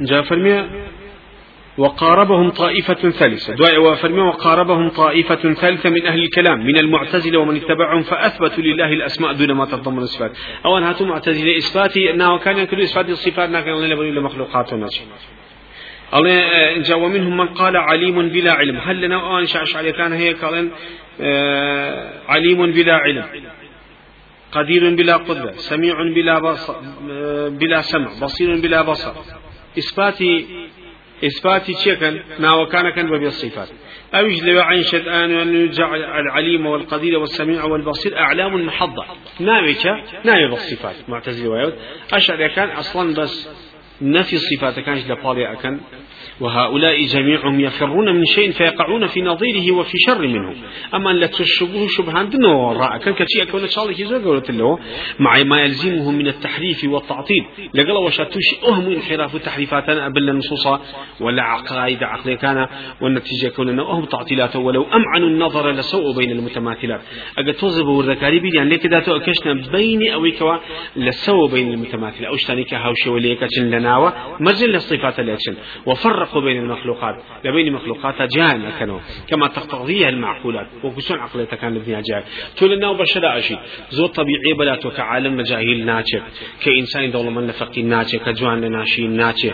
جاء فرمي وقاربهم طائفة ثالثة. دعاء وفرمي وقاربهم طائفة ثالثة من أهل الكلام من المعتزلة ومن اتبعهم فأثبتوا لله الأسماء دون ما تتضمن الصفات أو أن هاتوا معتزلة إثباتي أنه كان ينكر إثبات الصفات لكن الله لبني لمخلوقات الناس. الله جاء ومنهم من قال عليم بلا علم. هل لنا أن شعش عليه كان هي قال آه، عليم بلا علم قدير بلا قدرة سميع بلا بصر آه، بلا سمع بصير بلا بصر. إثباتي إثباتي تشكن ناو كان كان بالصفات أوج لو عين شدآن أن يجعل العليم والقدير والسميع والبصير أعلام محضة. ناويك ناوي بالصفات معتزلة ويود أشعر كان أصلا بس نفي الصفات كانش لبالي أكن وهؤلاء جميعهم يفرون من شيء فيقعون في نظيره وفي شر منه. أما أن لا تشبه شبهان دنو وراء كان كشيء أكون شاء الله كيزو قولت له مع ما يلزمه من التحريف والتعطيل. لقل وشاتوش أهم انحراف التحريفات قبل النصوص ولا عقائد عقلية كان والنتيجة كون أهم تعطيلات ولو أمعنوا النظر لسوء بين المتماثلات. أجد توزب والذكاري بيدي. يعني لك ذاته أكشنا بين أو كوا لسوء بين المتماثلة أو اشتانيك هاوشي وليك لناوة مزل الصفات الأكشن. وفرق فرق بين المخلوقات لبين مخلوقات جان كانوا كما تقتضيها المعقولات وكسون عقلية كان الدنيا جاي تقول لنا بشر أشي زود طبيعي بلاتو كعالم مجاهيل ناتش كإنسان دولة من فقي ناتش كجوان ناشي ناتش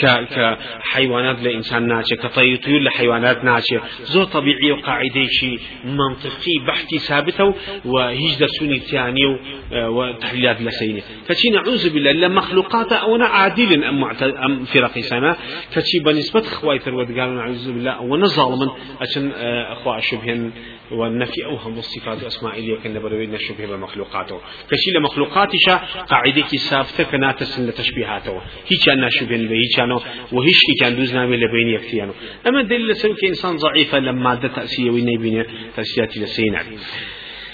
ك كحيوانات لإنسان ناتش كطير طيور لحيوانات ناتش زود طبيعي وقاعدة شيء منطقي بحثي ثابته وهيج درسوني تاني وتحليلات لسيني كشي نعوذ بالله لمخلوقات أو عادل أم, أم فرقي سما كشي بنسبة خواي ثروت قالوا نعوذ بالله ونظالما عشان آه، أخوة شبهن والنفي أوهم الصفات إليه كان بروي شبه بمخلوقاته. كشي لمخلوقاتش قاعدة ثابتة كانت سن تشبيهاته. هي كان شبه هي كانوا وهيش كان دوزنا من لبين يكفيانه أما الدليل سوى إنسان ضعيفة لما ده تأسيه وينبين تأسيات لسينا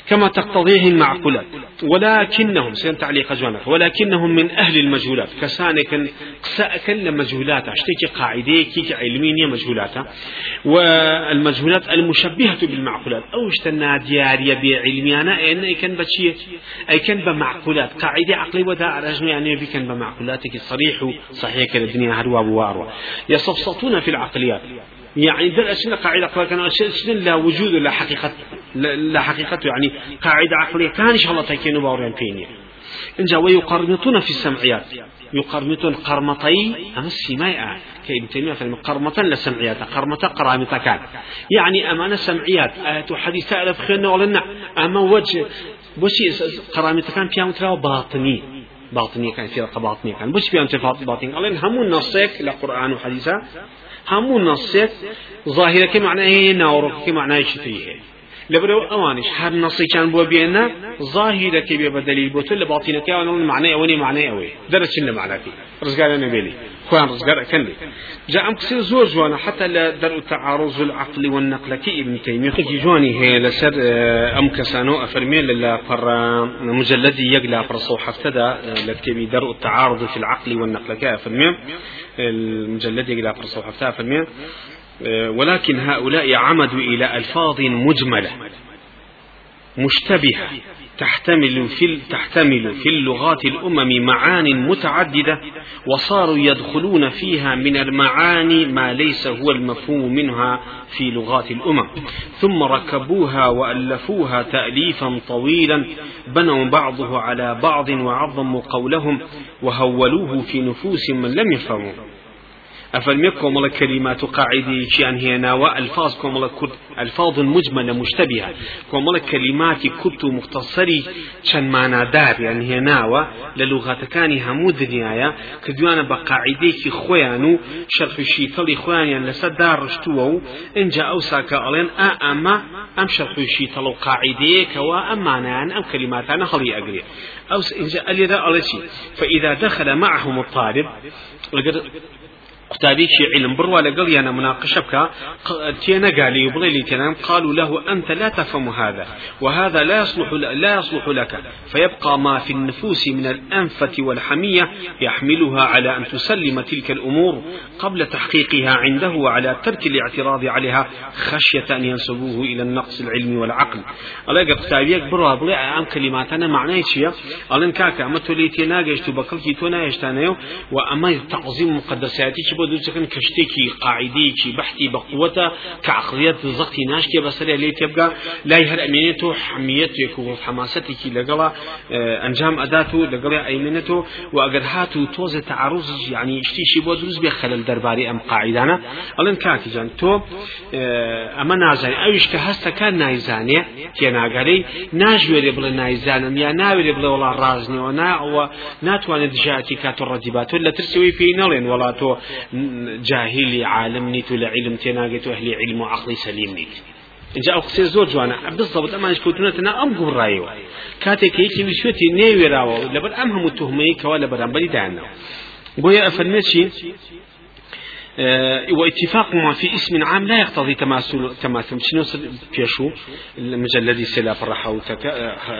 كما تقتضيه المعقولات. ولكنهم سين تعليق جوانك ولكنهم من أهل المجهولات. كسانك سأكل مجهولات اشتكي قاعدة كي علمية مجهولات. والمجهولات المشبهة بالمعقولات. أو اشتنا ديارية بعلميانا إن أي كان بشيء أي كان بمعقولات. قاعدة عقلي ودا رجل يعني بكن بمعقولاتك. صريح صحيح الدنيا هروا بواروا يصفصطون في العقليات. يعني در أشنا قاعدة عقلية أشنا لا وجود لا حقيقة لا حقيقة يعني قاعدة عقلية. كان إن شاء الله تكينوا باورين فيني. إنجا ويقرمطون في السمعيات. يقرمطون قرمطي أما السماء كابن تيمية فهم قرمطا لسمعيات قرمطة قرامطة كان. يعني أمانة سمعيات. آيات حديثة ألف خيرنا ولنا أما وجه بوشي قرامطة كان فيها متراو باطني. باطنية كان في باطنية كان. بوش فيها متراو باطنية قالين همون نصيك لقرآن وحديثة. همون نصيك ظاهرة كمعنى هي ناورك كمعنى شتيه لبرو اوانش هر نصي كان بو بينا ظاهرة كي بدليل بوتو لباطنة كي وأنا معنى اوني معنى اوي درس شنو معنى كي رزقار أنا بيلي خوان رزقار كندي جاء ام كسير زور جوانا حتى لدرء تعارض العقل والنقل كي ابن تيمية كي جواني هي لسر ام كسانو افرمين للا فر مجلدي يقلا فر صوح افتدى لكتبي درء التعارض في العقل والنقل كي افرمين المجلد يقلا فر صوح افتدى افرمين ولكن هؤلاء عمدوا إلى ألفاظ مجملة مشتبهة تحتمل في تحتمل في اللغات الأمم معان متعددة وصاروا يدخلون فيها من المعاني ما ليس هو المفهوم منها في لغات الأمم. ثم ركبوها وألفوها تأليفا طويلا بنوا بعضه على بعض وعظموا قولهم وهولوه في نفوس من لم يفهموه أفلم كومل كلمات قاعدة شيئا هنا وألفاظ كومل كرد ألفاظ مجملة مشتبهة. كومل كلمات كرد مختصري شن معنى دار يعني هنا للغة كان همود دنيايا. كدوانا بقاعدة كي خوانو شرح الشيطلي خوان يعني لسدار رشتوه إن جاء أوساك ألين أما أم شرح الشيطل قاعدة كوا أم معنى أم كلمات أنا خلي أقري. أو إن جاء ألي فإذا دخل معهم الطالب قتابيكي علم بروا لقل يانا مناقشة بك تينا قالي يبغي تنام قالوا له أنت لا تفهم هذا وهذا لا يصلح لا يصلح لك فيبقى ما في النفوس من الأنفة والحمية يحملها على أن تسلم تلك الأمور قبل تحقيقها عنده وعلى ترك الاعتراض عليها خشية أن ينسبوه إلى النقص العلمي والعقل. الله قتابيك بروا بلي أم كلماتنا معناه شيء؟ الله كاكا أما تولي تينا قشتو بكل تونا يشتانيو وأما تعظيم مقدساتي بۆ دووچەکەن کەشتێکی قاعدەیەکی بەحتی بەقوتە کە عقلیت زەقی ناشکێ بەسەر لێ تێبگا لای هەر ئەمێنێتەوە حمیەتێک و حماسەتێکی لەگەڵا ئەنجام ئەدات و لەگەڵی ئەیمێنێتەوە و ئەگەر هات و تۆزە تعرض ینی شتیشی بۆ دروست بێ خەلل دەرباری ئەم قاعدانە. ئەڵێن کاکیجان تۆ ئەمە نازانێ ئەویش کە هەستەکان نایزانێ تێناگەرەی ناژوێرێ بڵێ نایزانم یا ناوێرێ بڵێ وڵا ڕازنەوە ناوە ناتوانێت دژاتی کاتۆ ڕەدیبات لە ترسەوەی پێی نەڵێن وڵات تۆ. جاهلی عالم نیت و لە علم تێناگێت و ئەهلی علم و عقلی سەلیم نیت اینجا ئەو قسێ زۆر جوانە بزەبت ئەمانش کەوتونەتەنا ئەم گوڕایەوە کاتێک یەکی ویسوێتی نێوێراوە لەبەر ئەم هەموو تهمەی کەوا لە بەرامبەری دایانەوە بۆیە ئەفەرمێت چی واتفاق ما في اسم عام لا يقتضي تماثل تماثل. شنو بيشو؟ المجلد سي لا فرحه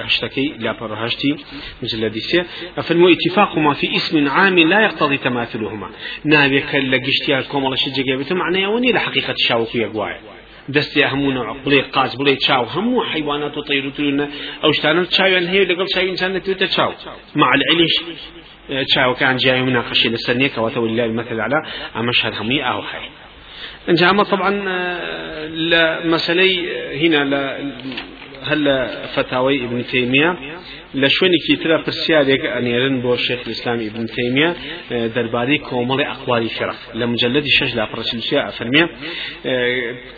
هشتكي لا فرهشتي مجلد سي. فالمو اتفاق ما في اسم عام لا يقتضي تماثلهما. نابي كلا قشتيا كوم الله شجع معناه وني لحقيقة شاوكو يقواي. دەستی هەموو نوع بڵێ قاز بڵێ چاو. هەموو حیوانات و طير وترونە ئەو شتانە چاویان هەیە لەگەڵ چاوی ئینسان دەتوێتە چاو. مع العلش چاوەکان جیای مناقشی لەسەر نییەکەوەتە ولله المثل على ئەمەش هەر هەمووی ئاو هەیە انجا اما طبعا لمسألة هنا هل فتاوي ابن تيمية لشوني كي ترى برسياريك أنيرن بو شيخ الإسلام ابن تيمية درباري كومل أقوال فرق لمجلد شش لا برسيلسيا أفرمية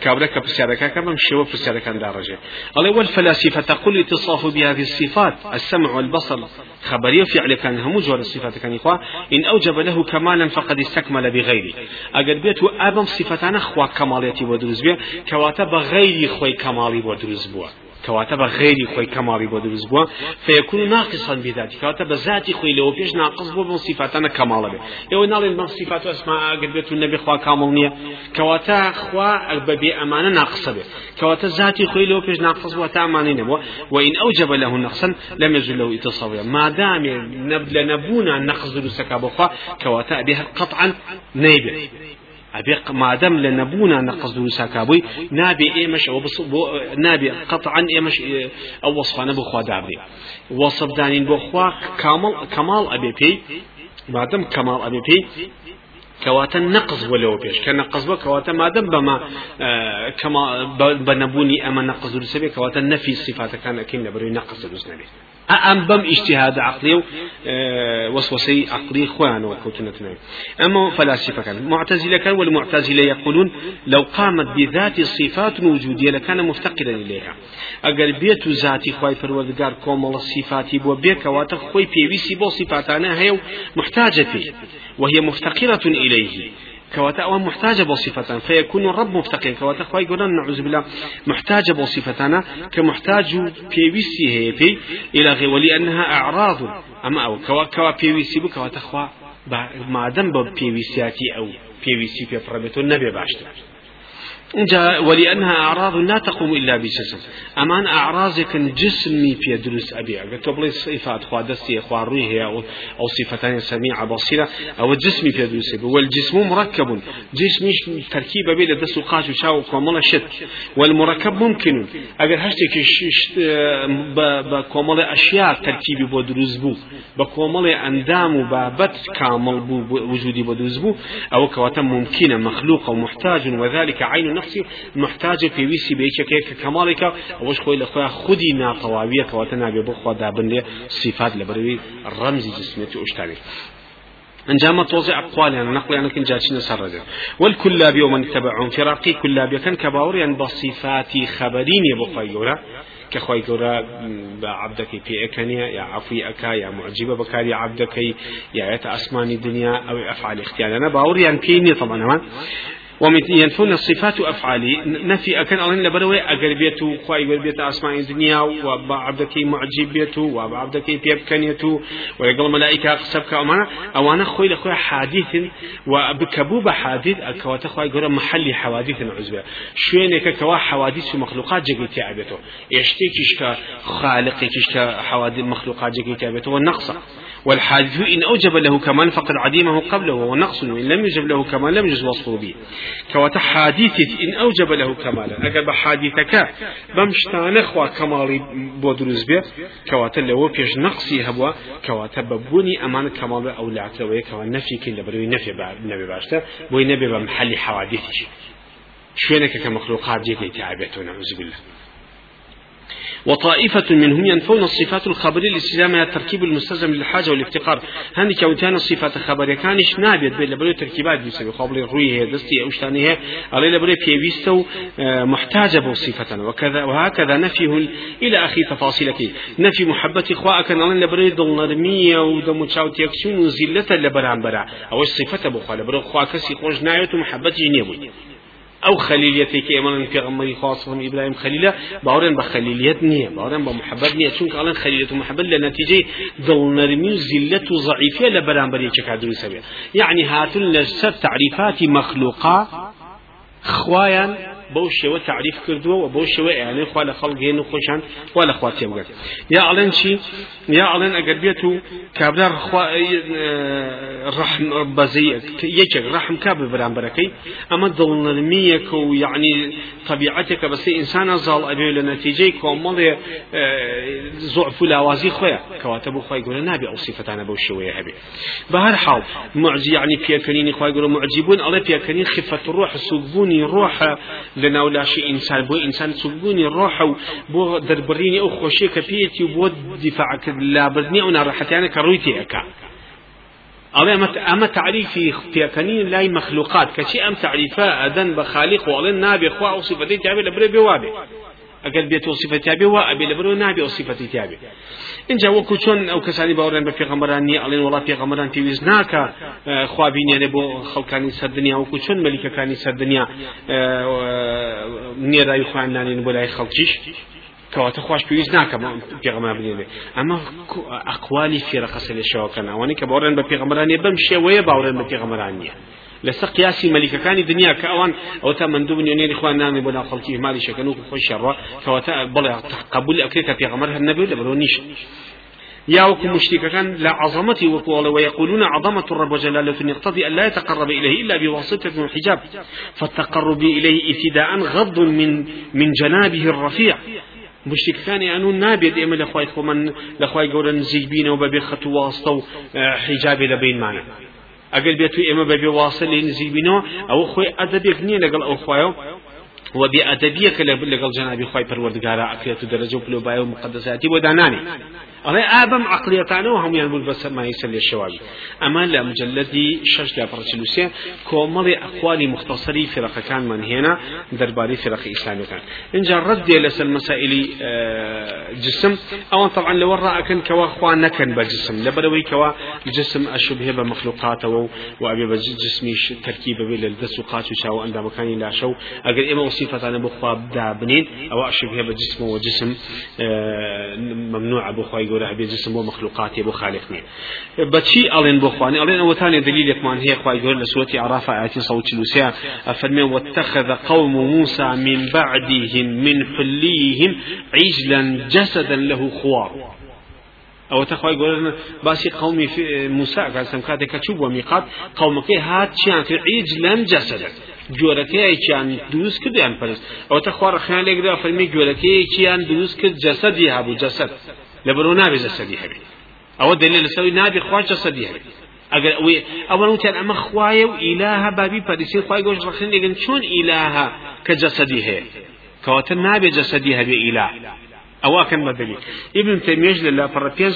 كابرك برسيارك كما مشيو برسيارك عن درجة الله والفلاسفة تقول اتصاف بهذه الصفات السمع والبصر. خبرية فعل كان هم جور الصفات كان إخوة إن أوجب له كمالا فقد استكمل بغيره. أجر بيت أبم صفتان أخوة كماليتي ودرز بيه كواتب غير خوي كمالي ودرز بيه كواتا بغير خوي كمالي بو دروز بوا فيكون ناقصا بذاته كواتا بذاتي خوي لو بيش ناقص بو من صفاتنا كمال به يو نال من صفات اسماء قربت النبي خوا كامل نية. كواتا خوا ببي امانه ناقص به كواتا ذاتي خوي لو بيش ناقص بو تامانين بو وان اوجب له نقصا لم يزل له اتصاويا ما دام نبل نبونا نقص دروسك ابو خوا كواتا بها قطعا نيبه. أبي ما دام لنبونا نقص دروسا كابوي نابي إيمش أو بص نابي قطعا إيمش أو وصفنا بخوا دابري. وصف دانين بخوا كامل كمال أبي بي ما دام كمال أبي بي كواتا نقص ولو بيش كان نقص كواتا ما دام بما كما بنبوني أما نقص دروسا كواتا نفي الصفات كان أكيد نبري نقص دروسنا اجتهاد عقلي آه، وسوسي عقلي خوان وكوتنتنا أما فلاسفة كان معتزلة كان والمعتزلة يقولون لو قامت بذات الصفات وجودية لكان مفتقدا إليها. أقل بيت ذاتي خواي فرودقار كومل الصفات بو بيك واتخ خوي بيويسي بو صفاتنا هي محتاجة فيه وهي مفتقرة إليه. كواتا أو محتاجة بصفتان فيكون الرب مفتقر كواتا خواهي قولان نعوذ بالله محتاجة بصفتنا كمحتاج بيويسي هي بي إلى غير ولأنها أعراض. أما أو كوا كوا بيويسي بو كواتا خوا ما دم بيويسياتي أو بيويسي بيبرمتو النبي باشتر. جاء ولأنها أعراض لا تقوم إلا بجسم. أمان أعراضك جسمي في دروس أبي قبل صفات خوا دستي خوا روحي أو, أو صفتان سميعة بصيرة. أو جسمي في دروس أبي. والجسم مركب. جسمي تركيب بين دست وقاش وشاو كومل شت والمركب ممكن. أجر هشتك بكومل أشياء تركيبي بو دروس بو. بكومل أندام وبابت كامل بو وجودي بو بو. أو كواتا ممكنة مخلوقة ومحتاج وذلك عين نفسي محتاج في ويسي بيك كيك كمالك وش خوي لخويا خدي ناطواوية كواتنا ببخوا دابن لي صفات لبروي الرمز جسميتي أشتاري انجام توزع أقوال يعني نقل يعني كن جاتشنا سرجة والكلاب يوم اتبعهم فراقي كلاب كان كباور يعني بصفات خبرين يبقى يورا كخوي قورا بعبدك في أكنيا يا عفوي أكا يا معجبة بكاري عبدك يا يتا أسماني دنيا أو أفعال اختيار أنا باور يعني كيني طبعا. ينفون الصفات أفعالي. نفي أكن ألين لبروي خواي أجر بيت أسماء الدنيا وبعبدك معجب بيتو وبعبدك بيبكنيتو ويقول ملائكة سبك أمانا أو أنا خوي لخوي حادث وبكبوب حادث أكوات خوي يقول محل حوادث عزبة شوينك كوا حوادث ومخلوقات عبيتو. يشتكيش كخالق يشتكي حوادث مخلوقات جيت عبيتو. والنقص والحادث إن أوجب له كمال فقد عديمه قبله ونقص وإن لم يوجب له كمال لم يجز وصفه به. كوات حادث إن أوجب له كمالا. أقل بحادثك بمشتان خوا كمالي بودروز به كوات لو بيش نقصي هبوا كوات ببوني أمان كمال أو لعتوي كوات نفي كن لبروي نفي نبي باشتا بوي نبي بمحل حوادث شوينك كمخلوقات جيكي تعبتون نعوذ بالله. وطائفة منهم ينفون الصفات الخبرية للسلام التركيب المستلزم للحاجة والافتقار. هني كوتان الصفات الخبرية. كانش نابت بين لبرو تركيبات بسبب قبل هي دستي أوشتاني هي. على لبرو بيويستو آه، محتاجة بصفة وكذا وهكذا نفيه إلى أخي تفاصيلك نفي محبة إخواء كان على لبرو ضل نرمية ودم تشاوت يكسون وزلة لبران برا أو الصفة بخوا لبرو إخواء كسي خوش نايت محبة جنيبوي أو خليليتي كي امن في غمري خاصهم إبراهيم خليلة. باورن بخليليت نية باورن بمحبت نية. چون قالن خليلته محبت لنتيجه ذل نرمي زله ضعيفه لبرانبري چكادري سبي يعني هاتن لسر تعريفات مخلوقات خوايا بو شێوە تعریف کردووە و بۆ شێوە ئەیانێ خوا لە خەڵ گەێن و خۆشان وا لە خوا تێبگەن یا ئەڵێن چی؟ یا ئەڵێن ئەگەر بێت و کابرار ڕحم بەزەی یەکێک ڕحم کا بە بەرامبەرەکەی ئەمە دڵنەرمیەکە و یعنی طبیعەتێکە بەسەی ئینسانە زاڵ ئەبێ لە نەتیجەی کۆمەڵێ زۆعف و لاوازی خۆیە. کەواتە بۆ خۆی گەورە نابێ ئەو سیفەتانە بەو شێوەیە هەبێ. بە هەر حاڵ معجی یعنی پێکەنینی خۆی گەورە معجیبون ئەڵێ لناو لاشي إنسان بو إنسان تبوني الروح بو دربريني أو خوشي كبيتي بو دفاعك لا بردني أو نارحتي أنا كرويتي أكا. أما أما تعريفي في لأي مخلوقات كشي أم تعريفا أذن بخالق وألين نابي خوا أو صفتي تعبي لبري بوابي. أقل بيت وصفة تابي وأبي لبرو نابي وصفة تابي اینجا وەکو چۆن ئەو کەسانی باوەڕێن بە پێغەمبەران نیە ئەڵێن وڵات پێغەمبەران پێویست ناکە خوابینێنێ بۆ خەڵکانی سەردنیا وەکو چۆن مەلیکەکانی سەردنیا نێرای خوان نانێن بۆ لای خەڵکیش کەواتە خوش پێویست ناکەم پێغەمبەر بنێنێ ئەمە ئەقوالی فێرەقەسە لێ شەوەکەن ئەوانەی کە باوەڕێن بە پێغەمبەرانی بەم شێوەیە باوەڕێن بە پێغەمبەران نییە قیاسی مەلیکەکانی دنیا کە ئەوان ئەو تا من دوو نوێنێری خوان نانی بۆ ناخەڵکی مالی شەکەن و خۆی شەڕە کەواتە بڵێ قبول پێغەمبەر هەر نەبێت لە بەرەوە نیش يا وكم مشتكا لا عظمتي وقول ويقولون عظمة الرب وجلاله يقتضي أن لا يتقرب إليه إلا بواسطة الحجاب. فالتقرب إليه ابتداء غض من من جنابه الرفيع. مشتكان يعني نابد إما لخواي من لخواي قولا نزيج بينا وببي خطو واسطة حجاب لبين معنا ئەگەر بێت و ئێمە بەبێ واسە لێ نزیک بینەوە ئەوە خۆی ئەدەبێک نییە لەگەڵ ئەو خوایە وبأدبية لقل جنابي خواي پروردگارا عقلية درجة وبلوباية ومقدساتي وداناني ئەڵێ ئابم عقلیەتانەوە هەمویان بوون بە سەرمایسە لێ شەواوی ئەمە لە مجلدی شش لاپڕچلوسێ کۆمەڵی ئەخوالی مختصری فرەقەکانمان هێنا دەربارەی فرەقی ئیسلامیەکان. اینجا ڕەدێ لەسەر مەسائلی جسم. ئەوان طبعا لەوە ڕائەکەن کەوا خوا نەکەن بە جسم. لەبەرەوەی کەوا جسم ئەشبهێ بە مخلوقاتەوە و ئەبێ بە جسمیش تەرکی ببێ لە دەست و قاچ و چاو ئەندامەکانی لاشە و ئەگەر ئێمە وسیفەتانە بۆ خوا دابنین ئەوە ئەشبهێ بە و جسم ممنوع خی گەورە هەبێ جسم بۆ مخلوقاتی بۆ خالق نیە. بەچی ئەڵێن بۆ خوانی؟ ئەڵێن ئەوەتانێ دلیلێکمان هەیە خی گەور لە سوەتی عراف ئاەتی سەوتی لوسیا ئەفەرمێ واتخذ قوم موسى من بعدهم من حليهم عجلا جسدا له خوار. ئەوە تەخوای گۆرن باسی قومی موسا کاسم کاتێک کە چوو بۆ میقات قومەکەی هات چیان کرد عیج لەم جەسەدە جۆرەکەیەکیان دروست کردیان پرست ئەوە تەخوا ڕخیان لێکدا فەرمی جۆرەکەیەکیان دروست کرد جەسەدی هەبوو جەسەد لبرو نابي جسدي هبي أو دليل سوي نابي خواج جسدي هبي اگر اوي اول وتن اما خوايه واله بابي پرسي خواي گوش رخين لگن چون اله كجسدي هي كواتن نابي جسدي هبي اله كان بدليل ابن لا بر بينج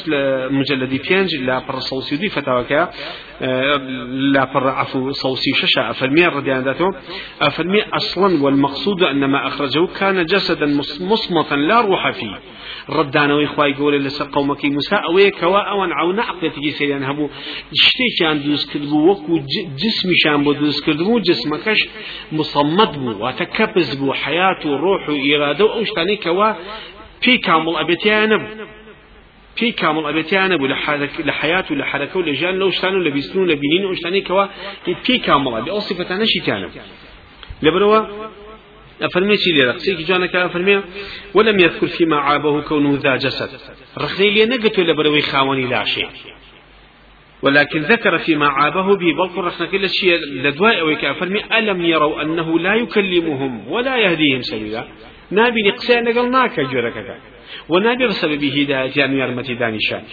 مجلد بينج لا بر صوصي دي فتاوى آه، لا بر عفو أفرمي الرديان ذاته أفرمي أصلا والمقصود أن ما أخرجه كان جسدا مصمتا لا روح فيه. ردانا وإخوائي قول لسا قومك موسى أوي كوا أوان عون عقلتي سيريان هبو شتي كان دوز كدبو وكو جسمي شان بو دوز كدبو جسمكش مصمت بو وتكبز بو حياته روح إرادة وأوشتاني كوا في كامل أبيتيان في كامل أبيتيان بو لحياته لحركه لجان لو شتانو لبيسنو لبينين وشتاني كوا في كامل أبي. أو صفتانا شتانو لبروا؟ أفرمي شي لي رقصيك جانك أفرمي. ولم يذكر فيما عابه كونه ذا جسد. رخني لي نقتو لبروي خاوني لا شيء ولكن ذكر فيما عابه به. بل رخنا كل شيء لدواء ويك ألم يروا أنه لا يكلمهم ولا يهديهم سبيلا؟ نابي نقسى نقل ناكا جوركك ونابي بسبب هداية أن يرمتي دانشان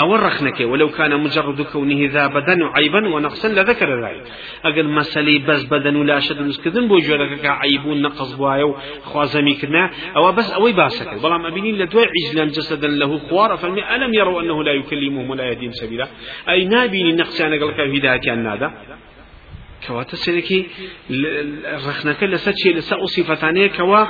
أو الرخنك ولو كان مجرد كونه ذا بدن عيبا ونقصا لذكر ذلك أقل مسلي بس بدن ولا شد مسكذن بو جورك عيب نقص بوايو خوازمي كنا أو بس أوي باسك بلام أبينين لدوي عجلا جسدا له خوار فلم ألم يروا أنه لا يكلمهم ولا يهديهم سبيلا أي نابيني نقصان أقل هداية كواتا سيركي رخنك لسا شيء لسا صفتانية كوا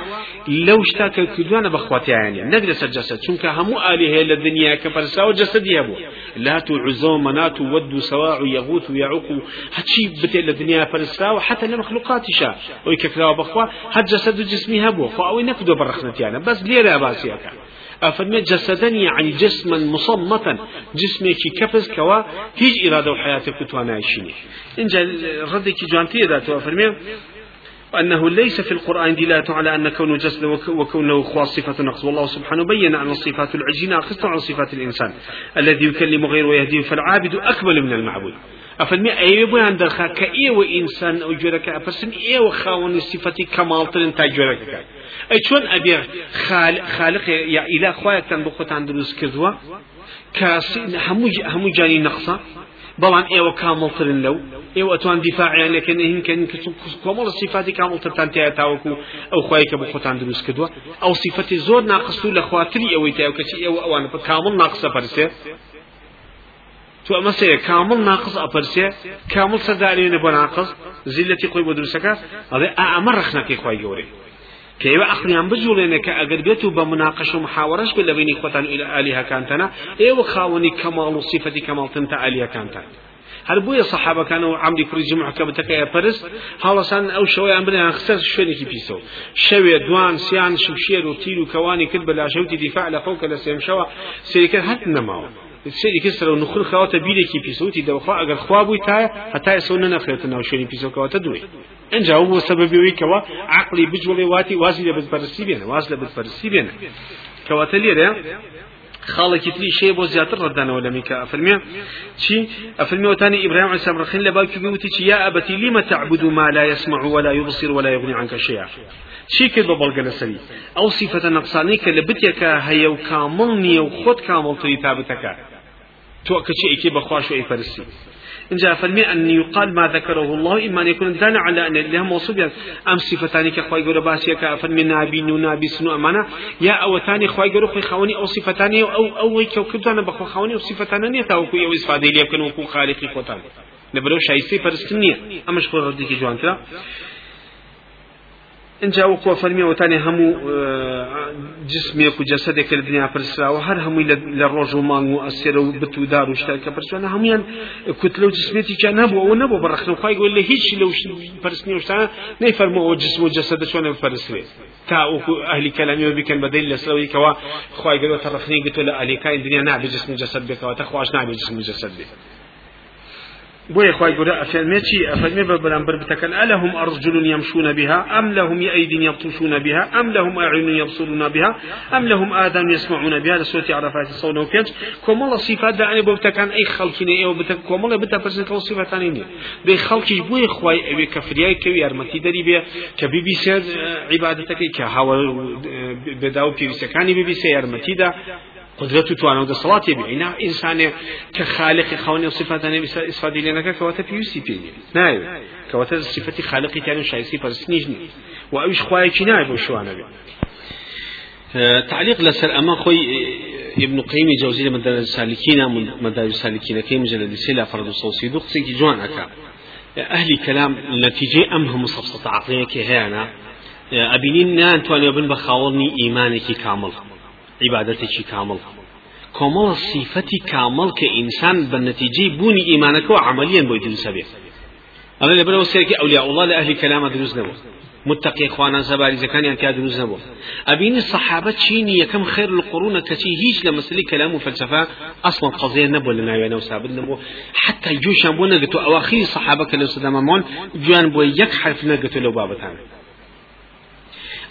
لو اشتاك الكدوان بخواتي يعني نقل لسا جسد شنك همو آلهة للدنيا كفرسا وجسد يابو لا تعزو منات ود سواع يغوث ويعوق هاتشي بتي للدنيا فرسا وحتى لمخلوقات شا ويكفلا بخوا هات جسد جسمي هبو فأوي نكدو برخنتي يعني بس ليه باسيك أفرمي جسدا يعني جسما مصمتا جسمك كفز كوا هيج إرادة وحياتك كتوانا يشيني إن ردك جانتي ذاته أفرمي أنه ليس في القرآن دلالة على أن كونه جسد وكونه خاص صفة نقص. والله سبحانه بين أن الصفات العجينة ناقصة عن صفات الإنسان. الذي يكلم غيره ويهديه فالعابد أكمل من المعبود. أفلمي أي بيان درخا كأي وإنسان أو أفسن أي وخاون صفتي كمال تلن تاجرك ئەی چۆن ئەبێ خالق یا ئیلا خوایەتان بۆ خۆتان دروست کردووە؟ کە هەموو هەموو جانی نەخسە بەڵام ئێوە کامڵترن لەو. ئێوە ئەتوان دیفاعیان لەکەن هینکەن کە کۆمەڵە سیفاتی کامڵترتان تایە تاوەکو ئەو خوای کە بۆ خۆتان دروست کردووە. ئەو سیفەتی زۆر ناقست و لە خواتری ئەوەی تایە کەچی ئێوە ئەوان کامڵ ناقسە پەرسێ تو ئەمە سەیە کامل ناقص ئەپەرسێ کامل سەدارێنە بۆ ناقص زیلەتی خۆی بۆ دروستەکە ئەڵێ ئەمە ڕخنەکەی خی گەورەی. كيوا أخنيان بجولينك أجر بيتو بمناقشة ومحاورش بلا بين إخوتان إلى آلهة كانتنا إيوا خاوني كمال وصفة كمال تنتا آلهة كانتنا هل بويا صحابة كانوا عمري كل جمعة كبتك يا برس هلا أو شوية أمرنا خسر شوية كي بيسو شوية دوان سيان شمشير وتيل وكواني كذب لا شوتي دفاع لفوق لسيم شوا سيركات هات نماو سيري كسر ونخل خواتا بيلي كي بيسوتي دو خوا اگر خوا بوي تايا حتى يسونا نخيط ناو شيري بيسو كواتا دوي. إنجا هو سبب وي كوا عقلي بجولي واتي واسي لبس برسي بينا واسي لبس برسي بينا. كواتا ليرا خالك تلي شيء بو زيادة ردنا ولا ميكا أفرمي شي أفرمي وتاني إبراهيم عليه السلام رخين لباك يقولي يا أبتي لما تعبد ما لا يسمع ولا يبصر ولا يغني عنك شيئا شي كد ببلغ سري أو صفة نقصاني كلبتك هي وكامل وخد كامل تريتابتك تو كشي إكي بخواش وإي فرسي إن جاء فرمي أن يقال ما ذكره الله إما أن يكون دان على أن الله موصوب أم صفتان كخواي قولوا باسيا كفرمي نابي نابي سنو أمانا يا أو ثاني خواي قولوا خي خواني أو صفتان أو أو كوكب دانا بخوا خواني أو صفتان نيتا وكو يو إسفادي لي يكون وكو خالقي خوتان نبرو شايسي فرستنية أمش خور رديكي جوان كلا انجا وقوة فرمي وتاني همو جسمك وجسدك الدنيا فرسرا وهر همو للروج ومال مؤثر وبتو دار وشتاك فرسرا أنا هميان كتلة وجسمتي كان نبو ونبو برخنا وخاي يقول لي هيش لو فرسني وشتانا نيفرمو جسم وجسد شلون فرسري تا وكو أهل كلامي وبكن بدل لسوي كوا خواي قالوا ترخني قلت له أهل كاين الدنيا نعبي جسم جسد بك وتخواش نعبي جسم جسد بك بوي خواي قول أفرمي شي أفرمي بلنبر بتكن ألهم أرجل يمشون بها؟ أم لهم أيد يبطشون بها؟ أم لهم أعين يبصرون بها؟ أم لهم آذان يسمعون بها؟ لسورة عرفات الصون وكنج كم الله صفات دا أنا بتكن أي خلقنا أي بتك كم الله بتا برسنت صفات ثانية بي خلقي بوي خواي أبي كفرياي كوي أرمتي دري بي. كبي بي سير عبادتك كهوا بداو بي بي سكاني بي بي سير أرمتي دا. قدرته توانا وده صلاة يبيعنا إنسان كخالق خوني وصفات نبي إسفادي لنا كواتا بيوسي بيني نايو كواتا صفة خالق تاني شايسي فرسنيجني وأوش خواهي نايب وشوانا بي تعليق لسر أما خوي ابن قيم جوزي مدارج السالكين مدارج السالكين كي مجلد سلا فرد الصوصي دو قصي جوان أكا أهل كلام نتيجة أمهم صفصة عقلية كهانا أبينين نان تواني بن بخاورني إيمانك كامل عبادتك كامل كمال صفتي كامل كإنسان بالنتيجة بوني إيمانك وعمليا بويدل سبيل أنا لبنا وسيرك أولياء الله لأهل كلام دروز نبو متقي إخوانا زباري زكان يعني كاد دروز نبو أبين الصحابة شيني كم خير القرون كشي هيج لمسلي كلام وفلسفة أصلا قضية نبو لنا يعني وسابد نبو حتى جوش نبو نقتو أواخر الصحابة كلو صدام مون جوان بو يك حرف نقتو لو بابتان.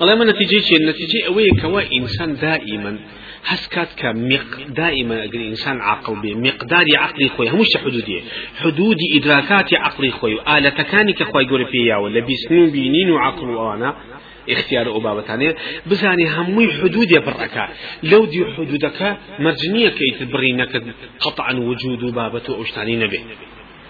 الله ما نتيجة شيء النتيجة أوي كوا إنسان دائما هسكات كمق دائما أجل إنسان عقل به مقدار عقلي خوي همش حدودية حدود إدراكات عقلي خوي آلة كانك خوي قول فيها ولا بيسنو بينين وعقل وأنا اختيار أبابتانية بزاني همي حدود بركة. لو دي حدودك مرجنية كي تبرينك قطعا وجود بابته أوشتاني نبي.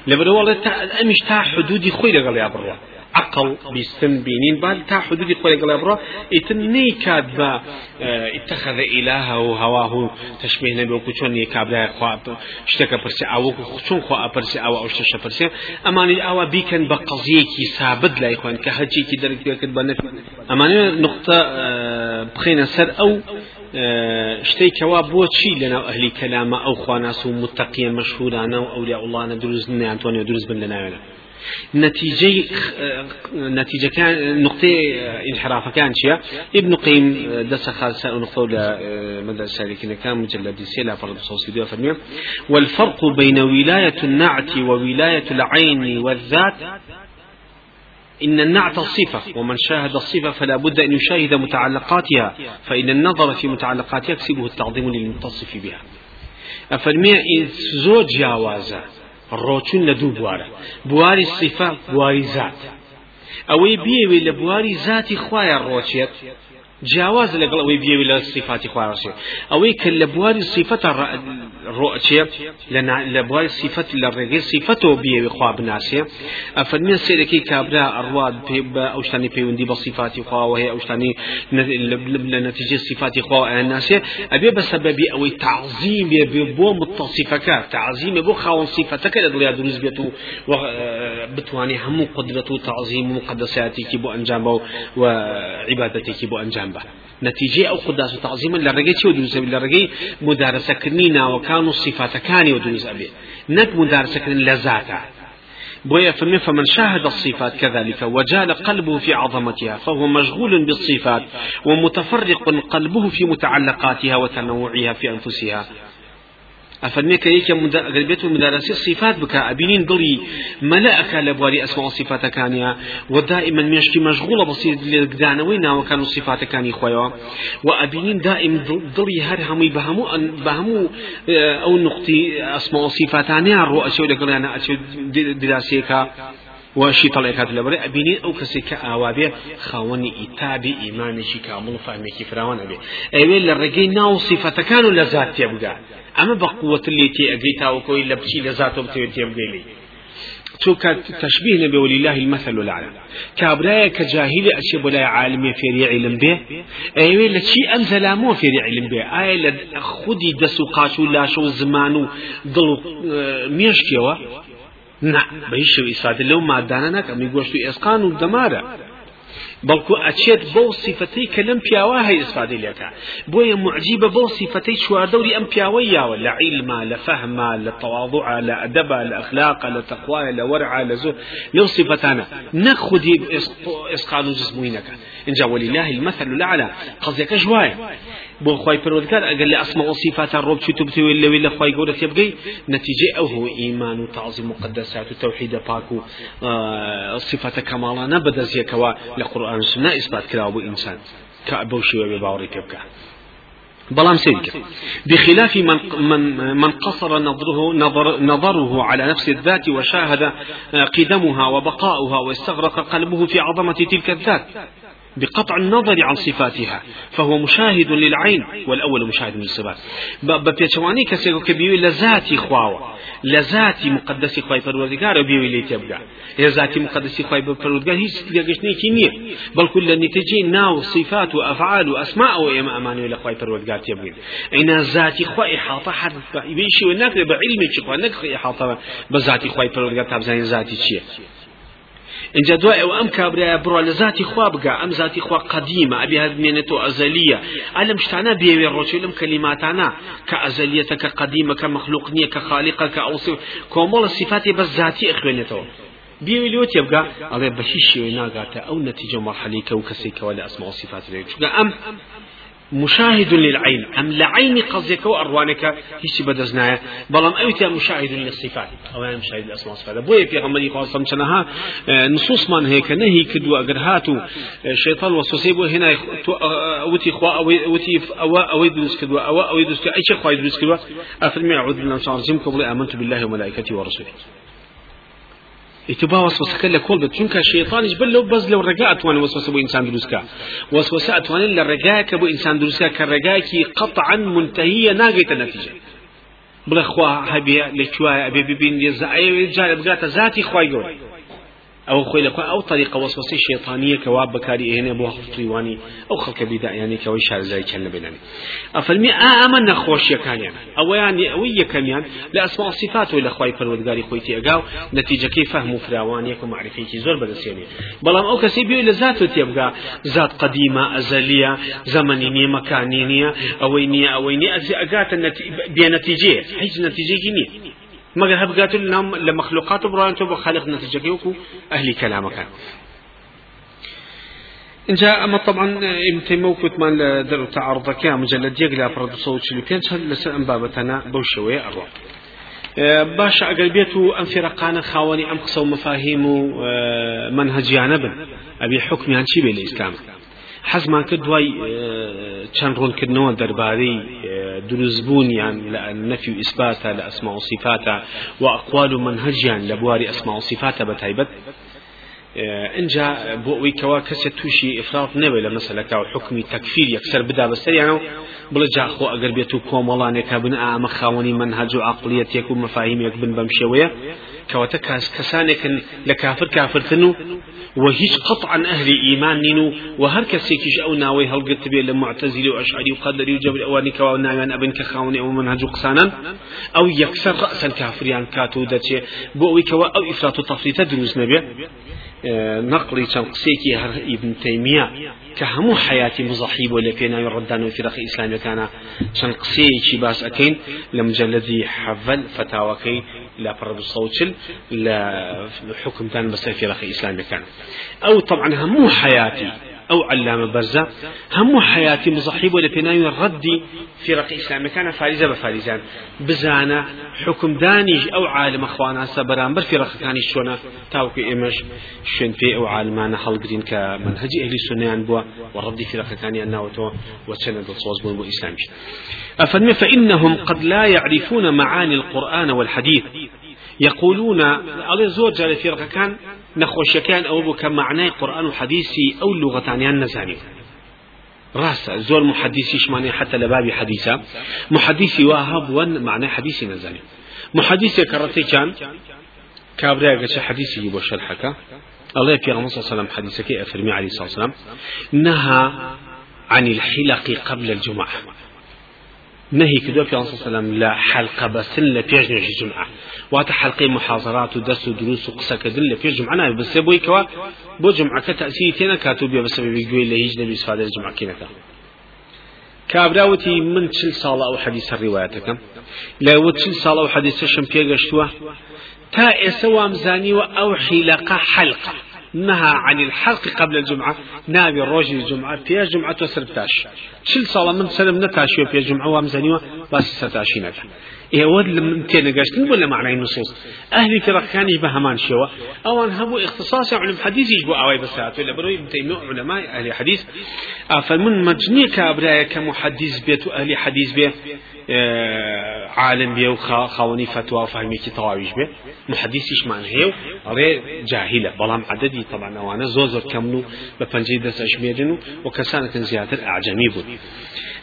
لبرو والله أمش تا حدودي خوي لقل يا بروا عقل بيستن بينين بال تا حدود خوي قال برا اتني كاد با اتخذ إلهه وهواه تشبيه نبي وكشون يكاب لا خوا اشتكى برسي أو خشون خوا برسي أو أو اشتشى برسي اماني أو بيكن بقضيه كي ثابت لا يخوان كهجي كي درك كد بنف اماني نقطه آه، بخينا سر أو آه، شتي كوا بوچی لنا اهلی کلام أو خواناس متقيا مشهورانه أو اولياء الله ندرز نه انتونيو درز بن لنا نتيجة نتيجة كان نقطة انحراف كان شيء ابن قيم دس خالصة نقطة مدى السالكين كان مجلد سيلا فرد صوصي فرمي والفرق بين ولاية النعت وولاية العين والذات إن النعت الصفة ومن شاهد الصفة فلا بد أن يشاهد متعلقاتها فإن النظر في متعلقاتها يكسبه التعظيم للمتصف بها. أفرمي زوج جاوازة ڕۆچون لە دوو بوارە. بواری سیفە بواری زات. ئەوەی بێوێ لە بواری زاتی خوایە ڕۆچێت. جیاواز لەگەڵ ئەوەی بێوی لە صفاتی خوارشێ ئەوەی کە لە بواری صفەتە ڕۆچێ لە بواری صفەت لە ڕێگەی صفەتەوە بێوی خوا بناسێ ئەفەرمێن سێرەکەی کابرا ئەڕواد پێ بە ئەو شتانی پەیوەندی بە صفاتی خواوە هەیە ئەو شتانی لە نەتیجە صفاتی خوا ئەناسێ ئەبێ بە سەبەبی ئەوەی تعظیم بێ بۆ متصفەکە تعظیمە بۆ خاوەن صفەتەکە لە دڵیا دروست بێت و بتوانێ هەموو قدرەت و تعظیم و مقدساتێکی بۆ ئەنجام و عیبادەتێکی بۆ ئەنجام بە نتیجه أو قداس و تعظیم لرگی چی و دروز ابی لرگی مدارسه کرنی ناوکان و صفاتکانی و دروز ابي نك مدارسه کرن لذاته بويا فمن فمن شاهد الصفات كذلك وجال قلبه في عظمتها فهو مشغول بالصفات ومتفرق قلبه في متعلقاتها وتنوعها في أنفسها. أفرميك يك قلبيت مدارسي الصفات بك أبينين ضلي ملأك لبواري أسماء صفات كانيا. ودائما مشكي مشغولة بصير لقدانوين وكانوا صفات كاني خويا. وأبينين دائم ضلي هر همي بهمو بهمو آه، أو نقطي أسماء صفات أنا الرؤى لك أنا أشو دراسيك وشي طلع كاتب لبري أبيني أو كسي كأوابي خواني إتابي إيماني شي كامل كيف راوان أبي. أيوة للرجي ناو صفة كانوا لذات يبقى. أما بقوة اللي تي أجيتها وكوي لبشي لذاته بتي يبقى تو تشبيه نبي ولله المثل الأعلى. كابرايا كجاهل أشي بلا عالم في علم به. أيوة لشي أنزل مو في علم به. أي خدي دسو قاشو لا شو زمانو ضلو آه، ميشكيوا نعم بهش إساد لو ما دانا نك أمي قوشتو إسقان ودمارة بەڵکو ئەچێت بۆ سیفەتەی کە لەم پیاوە هەیە ئسفادەی لەکە بۆیە معجیبە بۆ سیفەتەی چواردەوری ئەم پیاوە یاوە لە عیلما لە فەهما لە تەواضع لە ئەدەبا لە ئەخلاقا لە تەخوایە لە وەرعا لە زۆر. لەو سیفەتانە نەک خودی ئسقال و جسموی نەکە. اینجا ولله المثل الأعلى. قصدك جوايا بۆ خی پرۆدگار ئەگەر لە ئەسمە وسیفاتە ڕۆب چیت بتوێت لەوێ لە خی گەورە نتیجێ ئەو هو ئیمان و تازی مقدسات و تەوحیدە پاک و صفاتە کەماڵانە بەدەستیەکەوە لە قورآن سنە ئیسبات کراوە بۆ ئینسان. کە بەو شێوە باوەڕی پێ بلام سيدك بخلاف من, من, من قصر نظره, نظر نظره على نفس الذات وشاهد قدمها وبقاؤها واستغرق قلبه في عظمة تلك الذات. بقطع النظر عن صفاتها فهو مشاهد للعين والأول مشاهد للصفات ببيتواني كسيكو كبيوي لذاتي خواوة لذاتي مقدسي خواي پروردگار بيوي لي تبقى لذاتي مقدسي خواي پروردگار هيش تلقشني كينية بل كل النتيجة ناو صفات وأفعال وأسماء وإما أماني ولا خواي پروردگار تبقى إن ذاتي خواي إحاطة حد بيشي ونك بعلمي شخوا نك إحاطة بذاتي خواي پروردگار تابزاني ذاتي چيه اینجا دوای أو ام کابرا برو لذاتی خوا بگا أم ذاتی خوا قدیمه أبي هاد مينتو أزلية. علم شتانا بيوي روشي لم كلماتانا كازليه كقديمه كمخلوقنيه كخالقة كأوصف كومول الصفات بس ذاتي اخوانيتو بيوي لو تبقى الله بشي شي ناغاتا أو نتيجة مرحله كو كسيك ولا أسماء وصفات ليك. أم مشاهد للعين. أم لعين قصدك وأروانك هيش بدزنايا بلام أوتي مشاهد للصفات. أو يعني مشاهد للأسماء والصفات. بوي في غمري خاصة سنها نصوص من هيك نهي كدو أجر هاتو شيطان وسوسي بو هنا أوتي خوا أوتي أو أو يدرس كدو أو أو يدرس أي شيء خوا يدرس كدو أفرمي أعوذ بالله من الشيطان الرجيم قبل آمنت بالله وملائكته ورسوله اتباع وسوسه لە کۆڵ بێت چونکە شێطانیش بل لەو بەز لەو ڕێگا ئەتوانێت وسوسە بۆ ئینسان دروستکە وسوسە ئەتوانێت لە ڕێگایەکە بۆ ئینسان دروستکە کە ڕێگایەکی قطعا منتهیە ناگەیتە نەتیجە بڵێ خوا هەبێ لەکوایە ئەبێ ببین لێ جارە بگاتە ذاتی خوای گەورە أو خوي لك أو طريقة وسوسة شيطانية كواب بكاري هنا بو طيواني أو خلق بدا يعني كوي شار زي كان بينني أفلمي آمن خوش كان يعني أو يعني أو كمان لاسماء الصفات ولا خوي فرودغاري خويتي أقاو. نتيجة كيف فهموا فراواني معرفي كي زور بدسيني. بلام أو كسي بيو لذاته تبقى ذات قديمة أزلية زمنيه مكانيه اوينيه اوينيه اقات بنتيجه هيج نتيجة كنيه مگر هبقات لنام لمخلوقات بران تو بخالق نتيجة كيوكو أهل كلامك جاء أما طبعا ابن تيمية وكت مال در تعرض كا مجلد يقلا فرد صوت هل لسان بابتنا بوشوي أروى باش أقربيتو أم فرقانا خاوني أم قصو مفاهيم منهجيان بن. أبي حكمي عن شي بالإسلام حەزمان کرد دوای چەند ڕوونکردنەوە دەربارەی دروستبوونیان لە نەفی و ئیسباتە لە ئەسما و صفاتە و ئەقوال و منهجیان لە بواری ئەسما و صفاتە بە تایبەت. اینجا بۆ ئەوەی کەوا کەسێک تووشی ئفرات نەبێت لە مەسلەکە و حکمی تەکفیر یەکسەر بدا بەسەریانەوە بڵێ جاخۆ ئەگەر بێت و کۆمەڵانێکە بن ئامە خاوەنی منهج و عقلیەتێک و مەفاهیمێک بن بەم شێوەیە. کەواتە کەسانێکن لە کافر کافرتن و وهيج قطعا أهل إيمان نينو وهر كسيكيش أو ناوي هل قلت بيه لمعتزلي وأشعري وقدري وجبر أواني كوا ناوان أبن كخاوني أو منهج قسانا أو يكسر رأسا كافريان كاتو داتي بوئي كوا أو إفراط تفريط دروز نبي. نقلي تنقسيكي هر ابن تيمية كهمو حياتي مزحيب ولا فينا يردان وفرق إسلامي كان تنقسيكي باس أكين لمجلدي حفل فتاوكي لا فرد الصوت لا حكم تان بس في رخي إسلامي كان. أو طبعا همو حياتي. أو علامة برزة. هم حياتي مصحيب ولا بناي ردي في رقي إسلام. كان فارزة بفارزان. بزانا حكم دانيج أو عالم أخوانا سبران. بر في رقي كان شونا تاوكي إمش. شن في أو عالمان حلقرين كمنهج أهل السنة بوا. وردي في رقي كان أنه وتو. وسند الصوص بو إسلامي أفنم فإنهم قد لا يعرفون معاني القرآن والحديث. يقولون على زور جال في كان نخوش كان أو بك معنى قرآن وحديثي أو لغة عن نزاني راس زور محدثي شماني حتى لبابي حديثا محدثي واهب ون معنى حديثي نزاني. محدثي كرتي كان كابريا قش حديثي يبو شرحك. الله صلى عليه وسلم حديثك أفرمي عليه الصلاة والسلام. نهى عن الحلق قبل الجمعة. نهي كدو في صلى الله عليه وسلم لا حلقة بس لا بيج نجي جمعة. وات حلقة محاضرات ودرس ودروس وقصة كدل لا بيج جمعة. نهي بس بوي كوا بو جمعة كتأثير تينا كاتوب يا بس بيجوي اللي هيج نبي الجمعة كينك كابراوتي من تشل صالة أو حديث الرواياتك لا وتشل صالة أو حديث الشم بيجشتوا تا إسوام زاني أو حلقة حلقة. نهى عن الحلق قبل الجمعة. نابي روج الجمعة. في الجمعة وسربتاش شل صلاة من سلم نتاشي في الجمعة وامزانيوة بس ستاشي نتا إيه ود لم تين قاشتن ولا معنى النصوص أهل فرق كان يبقى همان شوا أو أن هو اختصاص علم حديث يجبو أواي بسات ولا بروي بتيمو علماء أهل حديث. فمن مجني كابرايا كمحدث بيت أهل حديث بيت. عالم بيه وخاوني فتوى وفهميكي تواويش به محدثيش معنى هيو أري جاهلة. بلام عددي طبعا وأنا زوزر كملو بفنجي دس أشميرنو وكسانة زيادة أعجمي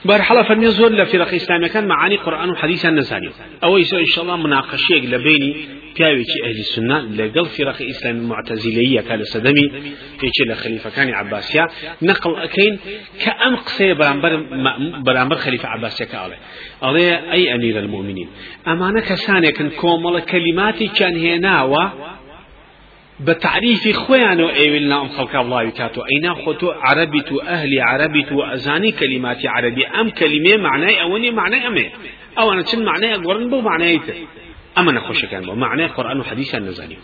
بود بارحالا فرمي زور لفرق إسلامي كان معاني قرآن وحديث النزاني. أو إن شاء الله مناقشة لبيني پیاوێکی ئەهلی سنە لەگەڵ فیرەق ئیسلامی معتەزیلەیە کا لە سەدەمی پێچێ لە خەلیفەکانی عباسیا نقل ئەەکەین کە ئەم قسەیە بەرامبەر خەلیفە عباسیەکە ئاڵێ ئەڵێ ئەی ئەمیر المؤمنین ئەمانە کەسانێکن کۆمەڵە کەلیماتی چەند هێناوە بتعريف خوان ايولنا ام خلق الله يكاتو اينا خوتو عربي تو أهلي عربي تو ازاني كلمات عربي ام كلمه معناه اوني معناه امه أو أنا شن معناه قرن بو معناه أما نخش كان معنى قرآن وحديث النزاني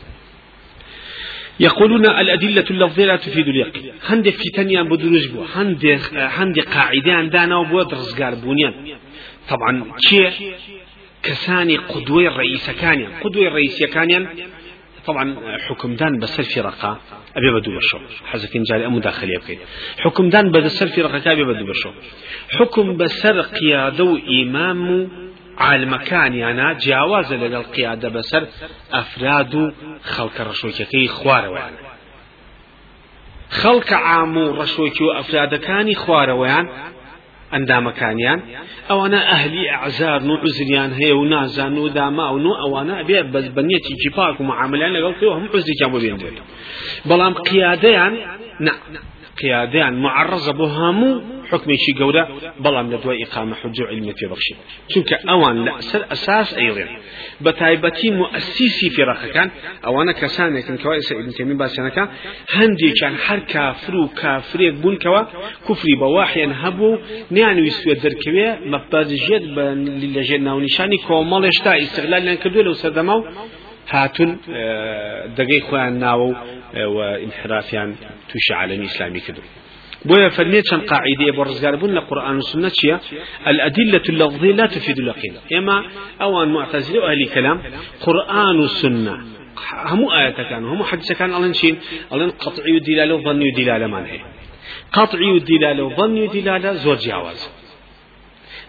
يقولون الأدلة اللفظية لا تفيد اليقين. هندي في تنيا بدروج بو هندي هندي قاعدة وبو درسقار بونيان طبعا شيء كساني قدوة الرئيس كانيا قدوة الرئيس كانيا طبعا حكم دان بسر في رقا أبي بدو بشو حزكين جاري أمو داخلي أبكي حكم دان بسر رقا أبي بدو بشو حكم بسر قيادة إمام عالمەکانیانە جیاوازە لەگەڵ قیادە بەسەر ئەفراد و خەڵکە ڕەشۆکەکەی خوارەوەیان خەڵکە عام و ڕەشۆکی و ئەفرادەکانی خوارەوەیان ئەندامەکانیان ئەوانە ئەهلی ئەعزار و عزریان هەیە و نازان و داماون و ئەوانە بێ بەس بەنیەتی جیپاک و معاملیان لەگەڵ هەموو عزریان بۆ بێنێت بەڵام قیادەیان قيادان معرضة بهامو حكم شي قولة بلام لدواء إقامة حجة علمية في بخشي. چونك أوان لأسر أساس أيضا بتايبتي مؤسسي في رخا كان أوانا كسان يكن كوائس ابن تيمين باسانا كان هندي كان حر كافر وكافر بون كوا كفري بواحيا هبو نيان ويسوي الدركوية مبادجيات للجنة ونشاني كومال اشتا استغلال لأن كدو لو سردمو هاتون دقي خوان ناو وانحرافيان توش عالمي إسلامي كدو بويا فرميت شان قاعدة برزقار بنا القرآن والسنة شيا؟ الأدلة اللفظية لا تفيد اليقين. إما أوان معتزلة وأهل كلام قرآن والسنة. هم آية كان هم حديث كان ألين شين؟ ألين قطعي الدلالة وظني الدلالة ما هي قطعي الدلالة وظني الدلالة زور جواز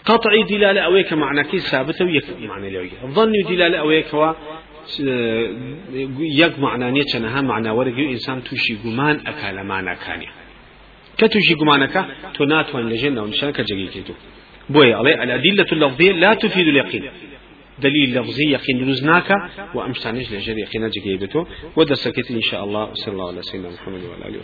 قطعي دلالة أويك معنى كي ثابتة ويك معنى لويك ظني دلالة أويك یەک معنانیە چەنەها معناوەرەگەی ئینسان تووشی گومان ئەکا لە مانەکانی کە تووشی گومانەکە تۆ ناتوان لەژێر ناونشانەکە جگەیکێتو بۆیە ئەڵێ الأدلة اللفظية لا تفيد اليقين. دليل لفظي يقين دروزناك وأمشتانيش لجر يقين جگەیبێتەوە ودرسكت إن شاء الله وصلى الله على سيدنا محمد وعلى آله